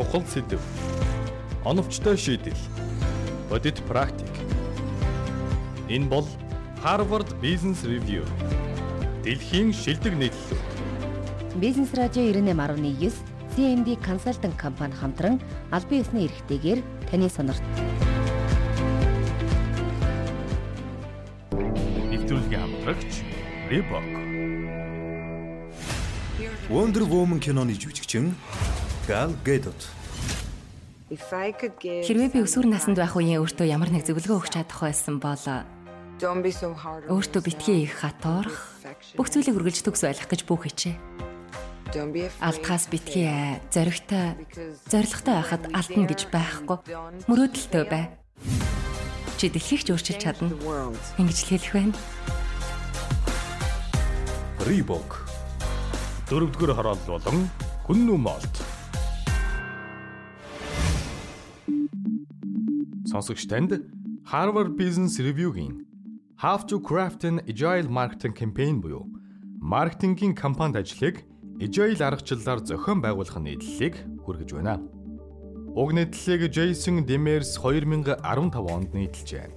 чухал сэдв. Оновчтой шийдэл. Бодит практик. Энэ бол Harvard Business Review. Дэлхийн шилдэг нийтлэл. Бизнес радио 98.9 CMD консалтинг компани хамтран албан ёсны эрхтэйгээр таны сонорт нэвтрүүлгийн хамтрагч Reebok. Wonder Woman киноны жүжигчин Gal Gadot. Хэрвээ би өсвөр наснд байх үеийн өөртөө ямар нэг зөвлөгөө өгч чадах байсан бол өөртөө битгий их хатуурах, бүх зүйлийг үргэлж төгс байлгах гэж бүх хичээ. Алдхаас битгий аа, зоригтой, зоригтой байхад алдна гэж байхгүй. Мөрөөдөлтөй бай. Чи дэлхийг ч өөрчилж чадна. Ингэж л хэлэх байна. Reebok. Дөрөвдүгээр хороолол болон Хүннү молт. Сонсогч танд Harvard Business Review-гийн How to Craft an Agile Marketing Campaign буюу маркетингийн кампанид ажлыг agile аргачлалаар зохион байгуулах нийтлэлийг хүргэж байна. Уг нийтлэлийг Jason Demers 2015 онд нийтэлжээ.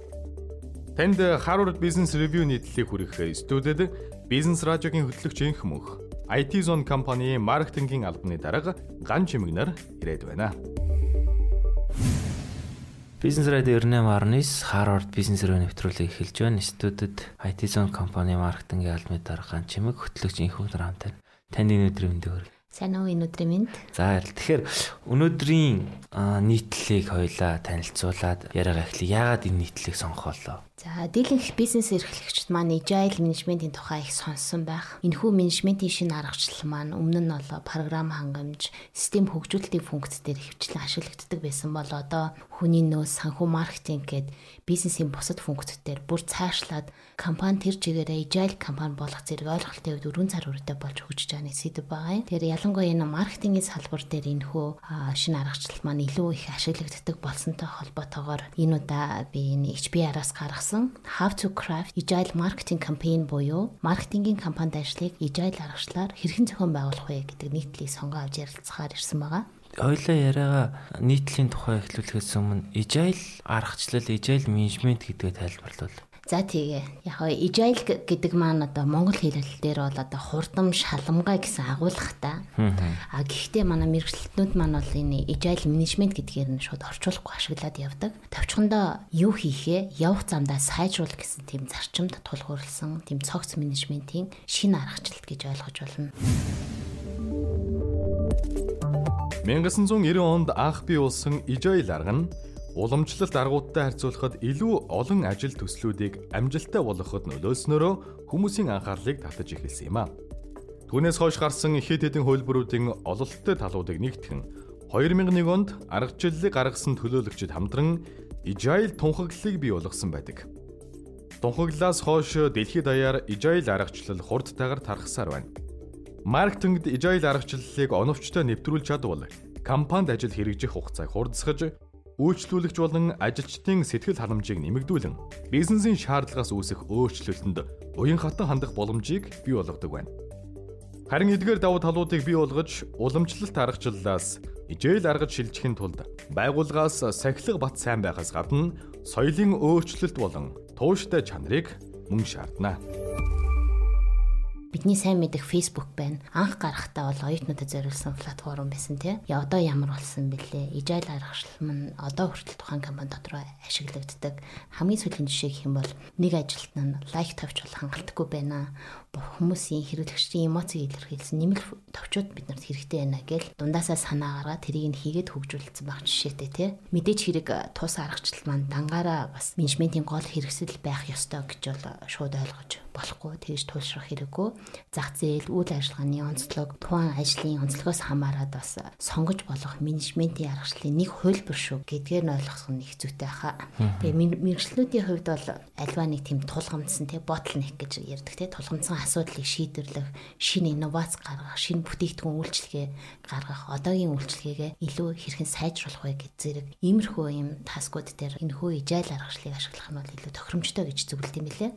Танд Harvard Business Review нийтлэлийг хүргэх студид Бизнес радиогийн хөтлөгч инх мөнх IT Zone компани маркетингийн албаны дарга Ган Чимэгнэр ирээд байна. Бизнес радио 98.9 Harvard Business Review нэвтрүүлгийг эхэлж байна. Студид IT Zone компани маркетингийн албаны дарга Ган Чимэг хөтлөгч инх мөнх хамтаа танд энэ өдрийн мэндийг хүргэе. Сайн уу энэ өдрийн мэнд. За тэгэхээр өнөөдрийн нийтлэлийг хоёлаа танилцуулаад яриагаа эхлэе. Яагаад энэ нийтлэлийг сонгохолоо? За дийлэнх бизнес эрхлэгчид маань agile менежментийн тухай их сонссон байх. Энэхүү менежментийн шинэ аргачлал маань өмнө нь бол програм хангамж, систем хөгжүүлэлтийн функц дээр хөвчлэн ашиглагддаг байсан бол одоо хүний нөөц, санхүү маркетинг гээд бизнесийн бусад функцээр бүр цаашлаад компани тэр чигээрээ agile компани болох зэрэг ойлголтын хувьд өргөн цар хүрээтэй болж хөгжиж байгаа нэг сэдв байгаа. Тэгэхээр ялангуяа энэ маркетингийн салбар дээр энэхүү шинэ аргачлал маань илүү их ашиглагддаг болсонтой холбоотойгоор энэ удаа би энэ HBR-аас гаргасан гаргасан How to Craft Agile Marketing Campaign буюу маркетингийн компанид ажлыг agile аргачлаар хэрхэн зохион байгуулах вэ гэдэг нийтлэлийг сонгоо авч ярилцахаар ирсэн байгаа. Хоёлаа яриагаа нийтлийн тухай эхлүүлэхээс өмнө agile аргачлал, agile management гэдгээ тайлбарлавал. За тэгээ. Яг agile гэдэг маань одоо монгол хэлэл дээр бол одоо хурдам шаламгай гэсэн агуулгатай. А гэхдээ манай мэрэгчлэтнүүд маань бол энэ agile management гэдгээр нь шууд орчуулахгүй ашиглаад явдаг. Товчхондоо юу хийхээ явах замдаа сайжруулах гэсэн тийм зарчимд тулгуурласан тийм цогц менежментийн шинэ аргачлалт гэж ойлгож болно. 1990 онд анх бий болсон agile арга нь Уламжлалт аргуудтай харьцуулахад илүү олон ажил төслүүдийг амжилттай болгоход нөлөөснөөрөө хүмүүсийн анхаарлыг татаж эхэлсэн юм а. Түүнээс хойш гарсан ихэд хэдэн хөлбөрүүдийн ололттой талуудыг нэгтгэн 2001 онд аргачлалыг гаргасан төлөөлөгчид хамтран Agile тунхаглалыг бий болгосон байдаг. Тунхаглалаас хойш дэлхийд даяар Agile аргачлал хурдтайгаар тархсаар байна. Маркетингд Agile аргачлалыг оновчтой нэвтрүүлж чадвал компанид ажил хэрэгжих хугацааг хурдсгаж үйлчлүүлэгч болон ажилчдын сэтгэл халамжийг нэмэгдүүлэн бизнесийн шаардлагаас үүсэх өөрчлөлтөнд уян хатан хандах боломжийг бий болгодог байна. Харин эдгээр давуу талуудыг бий болгож уламжлалт аргачлалаас ижээл аргаж шилжихийн тулд байгууллагаас сахилга бат сайн байхаас гадна соёлын өөрчлөлт болон тууштай чанарыг мөн шаардна бидний сайн мэдих Facebook байна. Анх гарахтаа бол оюутнуудад зориулсан платформ байсан тий. Я одоо ямар болсон бэлээ? Agile аргачлал мань одоо хүртэл тухайн компани дотор ашиглагддаг. Хамгийн сүүлийн жишээ гэх юм бол нэг ажилтнаа лайк тавьж болох хангалтгүй байна. Хүмүүсийн хэрэглэгчдийн эмоцийг илэрхийлсэн нэмэлт товчууд биднэрт хэрэгтэй байна гэл дундаасаа санаа гаргаад тэрийг нь хийгээд хөгжүүлсэн баг жишээтэй тий. Мэдээж хэрэг тус аргачлал маань дангаараа бас менежментийн гол хэрэгсэл байх ёстой гэж бол шууд ойлгож болохгүй тэгж тулшрах хэрэггүй зах зээл үйл ажиллагааны онцлог тухайн ажлын онцлогоос хамаарат бас сонгож болох менежментийн аргачлалын нэг хөлбөр шүү гэдгээр нь ойлгох нь их зүйтэй хаа. Тэгээ мэрэгчлүүдийн хувьд бол альва нэг тийм тулгамдсан тий ботлнек гэж ярьдаг тий тулгамдсан асуудлыг шийдвэрлэх, шинэ инновац гаргах, шинэ бүтээгдэхүүн үйлчлэгээ гаргах, одоогийн үйлчлэгээгээ илүү хэрхэн сайжруулах вэ гэж зэрэг иймэрхүү юм таскууд дээр энэ хөө ижайл аргачлалыг ашиглах нь бол илүү тохиромжтой гэж зөвлөд юм билээ.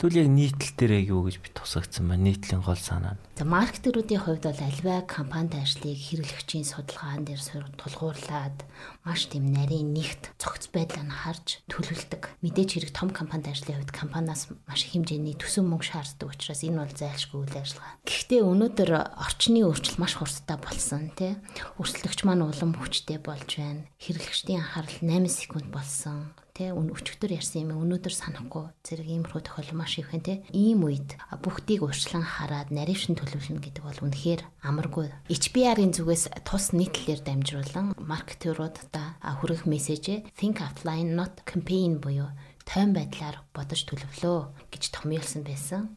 Тэгвэл яг нийтлэл дээр юу гэж би тусгагдсан байна? Нийтлийн гол санаа. За маркетэрүүдийн хувьд бол альва компанид ажлыг хэрэглэгчийн судалгаан дээр тулгуурлаад маш тийм нарийн нэгт цогц байдлаа нь харж төлөвлөдөг. Мэдээж хэрэг том компанид ажлын хувьд компаниас маш хэмжээний төсөв мөнгө шаарддаг учраас энэ бол зайлшгүй үйл ажиллагаа. Гэхдээ өнөөдөр орчны өөрчлөлт маш хурдтай болсон тий. Өрсөлдөгч маань улам хүчтэй болж байна. Хэрэглэгчдийн анхаарал 8 секунд болсон те өчигдөр ярьсан юм өнөөдөр санахгүй зэрэг иймэрхүү тохиолдол маш их байна те ийм үед бүгдийг урьдчилан хараад нарившин төлөвлөнө гэдэг бол үнэхээр амаргүй HBR-ийн зүгээс тус нийтлэлээр дамжруулан маркетерууд та хүрэх мессежээ think offline not campaign буюу тойм байдлаар бодож төлөвлөө гэж томьёолсон байсан.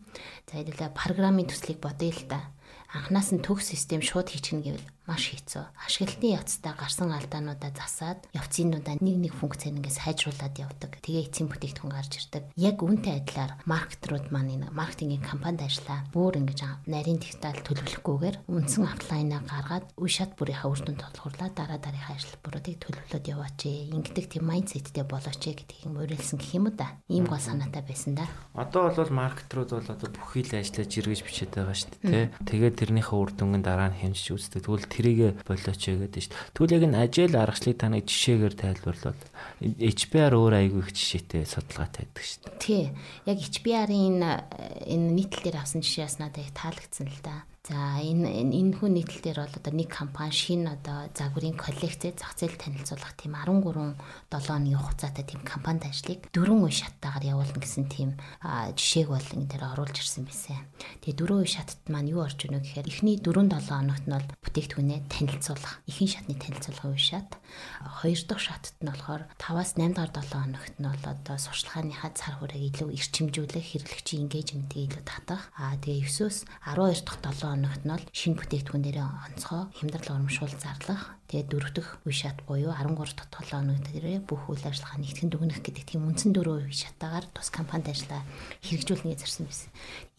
За хэдүүлээ программын төслийг бодъё л да. Анханаас нь төгс систем шууд хийчихнэ гэвэл маш хэцүү. Ашиглалтын явцдаа гарсан алдаануудаа засаад явцынуудаа нэг нэг функцээр ингээд сайжруулад явдаг. Тэгээ эцсийн бүтээгдэхүүн гарч ирдэг. Яг үүнтэй адилаар маркетрууд маань энэ маркетингийн компанид ажиллаа. Бүр ингэж нарийн дигитал төлөвлөхгүйгээр үндсэн офлайнаа гаргаад үе шат бүрийнхаа үр дүнд толгуурлаа дараа дараагийн ажил бүрүүдийг төлөвлөд яваач. Ингээд тийм майндсеттэй болооч гэдгийг уриалсан гэх юм да. Ийм гол санаатай байсан да. Одоо бол маркетрууд бол одоо бүхий л ажиллаж иргэж бичээд байгаа шүү дээ. Тэгээд тэрнийхээ үр дүнгийн дараа нь хэмжиж үздэг. Тэгвэл тэрийг болооч гэдэг шүү дээ. Тэгвэл яг энэ ажил аргачлалыг та нэг жишээгээр тайлбарлавал HBR өөр айгүй их жишээтэй судалгаатай байдаг шүү дээ. Тий. Яг HBR-ийн энэ нийтлэл дээр авсан жишээс надад их таалагдсан л да. За энэ энэ хүн нийтлэлээр бол одоо нэг компани шинэ одоо загварын коллекц зах зээл танилцуулах тийм 13 7 оны хугацаатай тийм компанид ажлыг дөрвөн үе шаттайгаар явуулна гэсэн тийм жишээг бол энэ дээр оруулж ирсэн байсан. Тэгээ дөрвөн үе шатт маань юу орж ийнө гэхээр эхний 4 7 хоногт нь бол бүтээгдэхүүнээ танилцуулах. Ихэнх шатны танилцуулгын үе шат. Хоёр дахь шатт нь болохоор 5-аас 8 дахь 7 хоногт нь бол одоо сурчлагынхаа цар хүрээг илүү эрчимжүүлэх, хэрэглэгчийн engagement-ийг илүү татах. Аа тэгээ 9-өөс 12 дахь 7 хоногт нь бол шинэ бүтээгдэхүүн дээр онцгой хямдрал урамшуул зарлах Тэгээд дөрөв дэх үе шат буюу 13 дахь 7 хоног дээр бүх үйл ажиллагаа нэгтгэн дүгнэх гэдэг тийм үндсэн дөрөв үе шатаагаар тус компанид ажиллаа хэрэгжүүлнэ гэж зарсан байсан.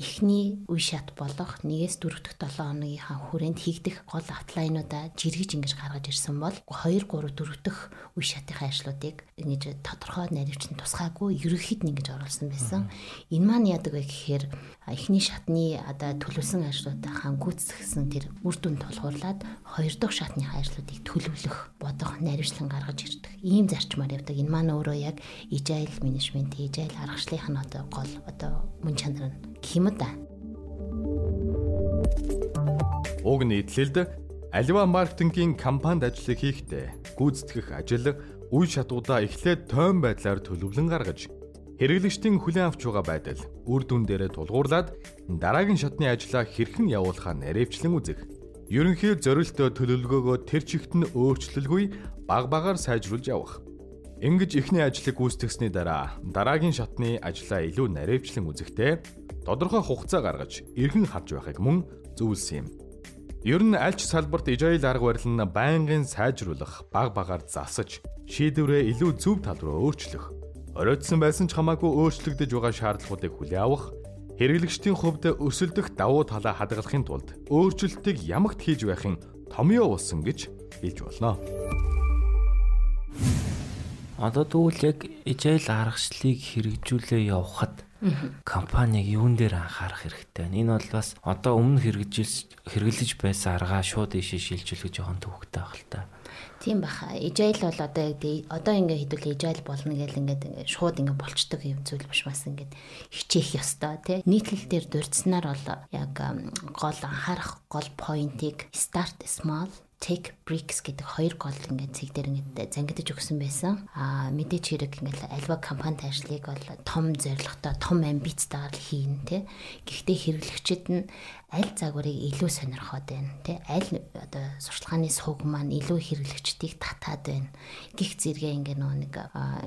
Эхний үе шат болох 1-ээс 4 дахь 7 хоногийнхаа хүрээнд хийгдэх гол атлайнуудаа жиргэж ингэж гаргаж ирсэн бол 2 3 4 дахь үе шатынхаа ажлуудыг ингэж тодорхой наривчин тусгаагүй ерөнхийд нь ингэж оруулсан байсан. Энэ маань яадаг вэ гэхээр эхний шатны одоо төлөвлөсөн ажлуудаа гүйцэтгсэн тэр үр дүн тулгуурлаад хоёр дахь шатныхаа ажлуудыг төлөвлөх, бодох, наривчлан гаргаж ирдэг. Ийм зарчмаар явдаг. Энэ маань өөрөө яг management, agile аргачлалынх нь одоо гол одоо мөн чанар нь юм да. Уг нийтлэлд аливаа маркетингийн компанид ажлыг хийхдээ гүйцэтгэх ажил үе шатуудаа эхлээд тойм байдлаар төлөвлөн гаргаж хэрэглэгчдийн хүлээн авч байгаа байдал үр дүн дээрээ тулгуурлаад дараагийн шатны ажлаа хэрхэн явуулахаа наривчлан үзэх Ерөнхий зорилттой төлөвлөгөөгөө тэр чигт нь өөрчлөлгүй баг багаар сайжруулж явах. Ингэж эхний ажлыг гүйцэтгэсний дараа дараагийн шатны ажлаа илүү наривчлан үзэхдээ тодорхой хугацаа гаргаж эргэн харж байхыг мөн зөвлөсөн юм. Ер нь аль ч салбарт ижайл арга барил нь байнгын сайжруулах, баг багаар засаж, шийдвэрээ илүү зөв тал руу өөрчлөх, оройтсон байсан ч хамаагүй өөрчлөгдөж байгаа шаардлагуудыг хүлээн авах Хэрэглэгчдийн хувьд өсөлдөх давуу талаа хадгалахын тулд өөрчлөлтийг ямагт хийж байхын томьёо болсон гэж хэлж болно. Одоо тэгвэл яг ижил аргачлалыг хэрэгжүүлээ явахад компаниг юун дээр анхаарах хэрэгтэй вэ? Энэ бол бас одоо өмнө хэрэгжилж хэрэглэж байсан аргаа шууд ишээ шилжүүлэх жоохон төвөгтэй байх л та. Тийм баха. Agile бол одоо одоо ингээ хэдүүл agile болно гэл ингээд шууд ингээ болчдөг юм зүйл биш бас ингээд хичээх ёстой тий. Нийтлэл дээр дурдсанаар бол яг гол анхаарах гол поинтыг start small take bricks гэдэг хоёр гол ингээд цэг дээр ингээд зангидж өгсөн байсан. Аа мэдээч хэрэг ингээд альва компанид ажлыг бол том зорилготой, том амбицтайгаар хийн тэ. Гэхдээ хэрэглэгчид нь аль загварыг илүү сонирхоод байна тий аль одоо сурчлагын сувг маань илүү хэрэглэгчдийг татаад байна гих зэрэгээ ингээ нөө нэг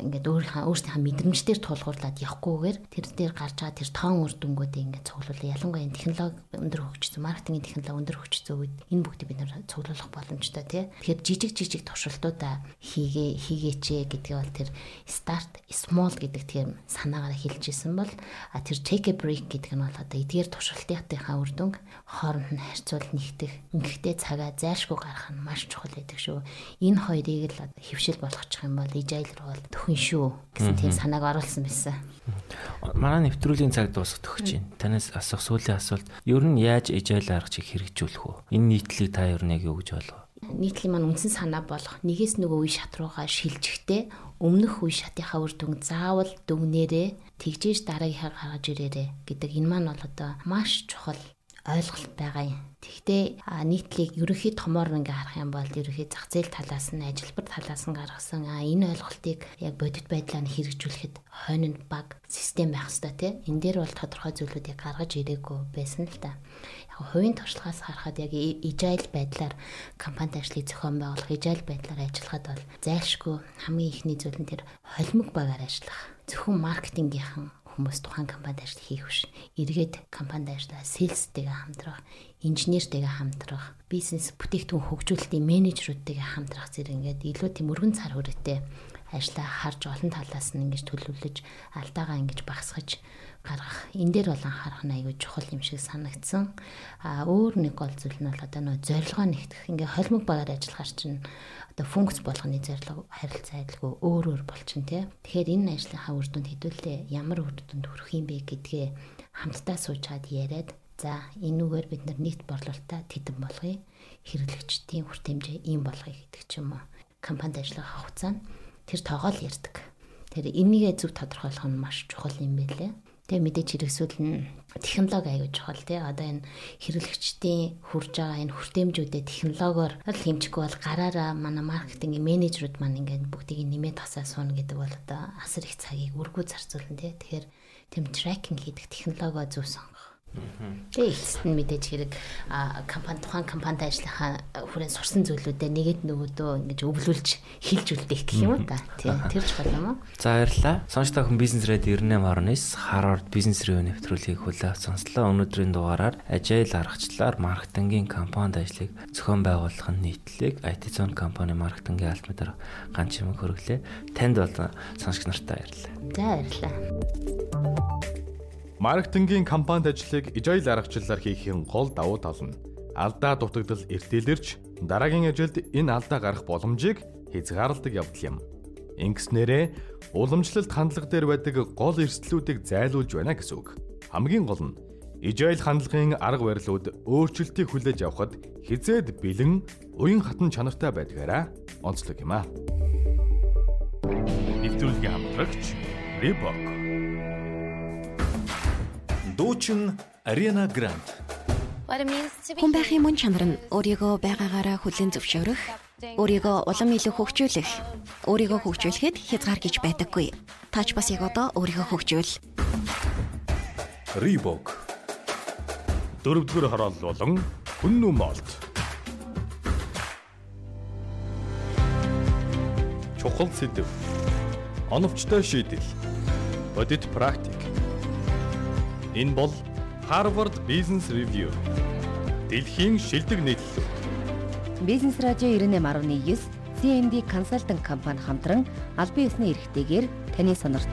ингээд өөрийнхөө өөрсдийнхөө мэдрэмжээр тулгуурлаад явахгүйгээр тэр дээр гарч байгаа тэр тоон үр дүнгуудыг ингээ цуглуулаа ялангуяа технологи өндөр хөгжсөн маркетингийн технологи өндөр хөгжсөн үед энэ бүгдийг бид нэр цуглуулах бол боломжтой тий. Тэгэхээр жижиг жижиг туршилтуудаа хийгээ хийгээч гэдгээ бол тэр start small гэдэг тийм санаагаар хэлж исэн бол а тэр take a break гэдэг нь бол одоо эдгээр туршилтынхаа үр дүнг хооронд нь харьцуул нэгтэх, ингэхдээ цагаа зайлшгүй гаргах нь маш чухал байдаг шүү. Энэ хоёрыг л хөвшил болгочих юм бол ижайл руу бол төхөн шүү гэсэн тийм санааг оруулсан байсан. Манай нэвтрүүлгийн цаг дуусах төгч байна. Танаас асуух сүүлийн асуулт ер нь яаж ижайл аргачийг хэрэгжүүлэх вэ? Энэ нийтлийг та ер нь яг юу гэж болов? Нийтлийн маань үндсэн санаа болох нэгээс нөгөө үе шат руугаа шилжихдээ өмнөх үе шатынхаа үр дүн заавал дүгнээрээ тэгжээж дараагийнхаа гаргаж ирээрээ гэдэг энэ маань бол одоо маш чухал ойлголт байгаа юм. Тэгвэл нийтлийг ерөнхий томоор ингээ харах юм бол ерөнхий зах зээл талаас нь ажилбар талаас нь гаргасан энэ ойлголтыг яг бодит байдлаар нь хэрэгжүүлэхэд хойнонд баг систем байх хэрэгтэй тийм. Энэ дээр бол тодорхой зүйлүүдийг гаргаж ирээгүй байсан л да. Хувийн туршлагаас харахад яг ижайл байдлаар компанид ажлыг зохион байгуулах, ижайл байдлаар ажиллахад бол зайлшгүй хамгийн ихний зүйл нь тэр холимог багаар ажиллах. Зөвхөн маркетингийнхан хүмүүс тухайн компанид ажил хийх биш. Эргээд компанид ажиллаа, селстэйгээ хамтрах, инженертэйгээ хамтрах, бизнес бүтээгдэхүүн хөгжүүлэлтийн менежерүүдтэйгээ хамтрах зэрэг ингээд илүү тийм өргөн цар хүрээтэй ажлаа харж олон талаас нь ингэж төлөвлөж алдаагаа ингэж багасгаж гаргах энэ дээр бол анхаарах нь аягүй чухал юм шиг санагдсан. А өөр нэг гол зүйл нь бол одоо нөө зорилгоо нэгтгэх. Ингээ холимог багаар ажиллахаар чинь одоо функц болгоны зорилго харилцаа адилгүй өөр өөр болчин тий. Тэгэхээр энэ ажлынхаа үр дүнд хэдүүлээ ямар үр дүнд хүрэх юм бэ гэдгээ хамтдаа суучаад яриад за энүүгээр бид нар нийт борлуулалтаа тедэн болгоё. Хэрэглэгчдийн хүртээмжээ ийм болгоё гэдэг ч юм уу. Компанид ажиллах хугацаанд тэр тоогоо л ярьдаг. Тэр энийгээ зөв тодорхойлох нь маш чухал юм байлээ. Тэгээ мэдээч хэрэгсүүл нь технологи аягүй чухал тий. Одоо энэ хэрэглэгчдийн хурж байгаа энэ хүртээмжүүдэд технологиор л хэмжихгүй бол гараараа манай маркетингийн менежерүүд маань ингээд бүгдийг нэмээд тасаа сууна гэдэг бол одоо асар их цагийг үргүү зарцуулна тий. Тэгэхээр тэм трекинг хийдэг технологио зөв сонгох Тэгээ эцэст нь мэдээж хэрэг компани тухайн компанид ажиллахаа хүрээнд сурсан зүйлүүдээ нэгэд нөгөөдөө ингэж өвлүүлж хилж үлдээх гэх юм уу та. Тийм тэр чухал юм уу? За баярлалаа. Сонсч та хүн бизнес ред 98.9 Harvard Business Review нэвтрүүлгийг хүлээн сонслоо. Өнөөдрийн дугаараар ажил аргачлалаар маркетингийн компанид ажлыг зохион байгуулах нь нийтлэг IT Zone компани маркетингийн албан дээр ганц юм хөрөглөө. Танд бол сонсогч нартай баярлалаа. За баярлалаа. Маркетингийн компанид ажлыг ижил аргачлалаар хийхийн гол давуу тал нь алдаа дутагдал эртэлэрч дараагийн ажилд энэ алдаа гарах боломжийг хязгаарладаг явдал юм. Ингэснээрээ уламжлалт хандлага дээр байдаг гол эрсдлүүдийг зайлуулж байна гэсэн үг. Хамгийн гол нь ижил хандлагын арга барилууд өөрчлөлтийг хүлээж авахд хизээд бэлэн уян хатан чанартай байдгаараа онцлог юм а. Нэвтрүүлгийн хамтрагч Reebok Дуучин Ариана Грант. Хүн байхын мөн чанар нь өөрийгөө байгаагаараа хүлээн зөвшөөрөх, өөрийгөө улам илүү хөгжүүлэх, өөрийгөө хөгжүүлэхэд хязгаар гэж байдаггүй. Таач бас яг одоо өөрийгөө хөгжүүл. Reebok. Дөрөвдүгээр хороолол болон Хүннү молт. Чухал сэдв. Оновчтой шийдэл. Бодит практик Энэ бол Harvard Business Review. Дэлхийн шилдэг нийтлэл. Бизнес радио 98.9 CND консалтинг компани хамтран албан ёсны эрхтэйгээр таны сонирт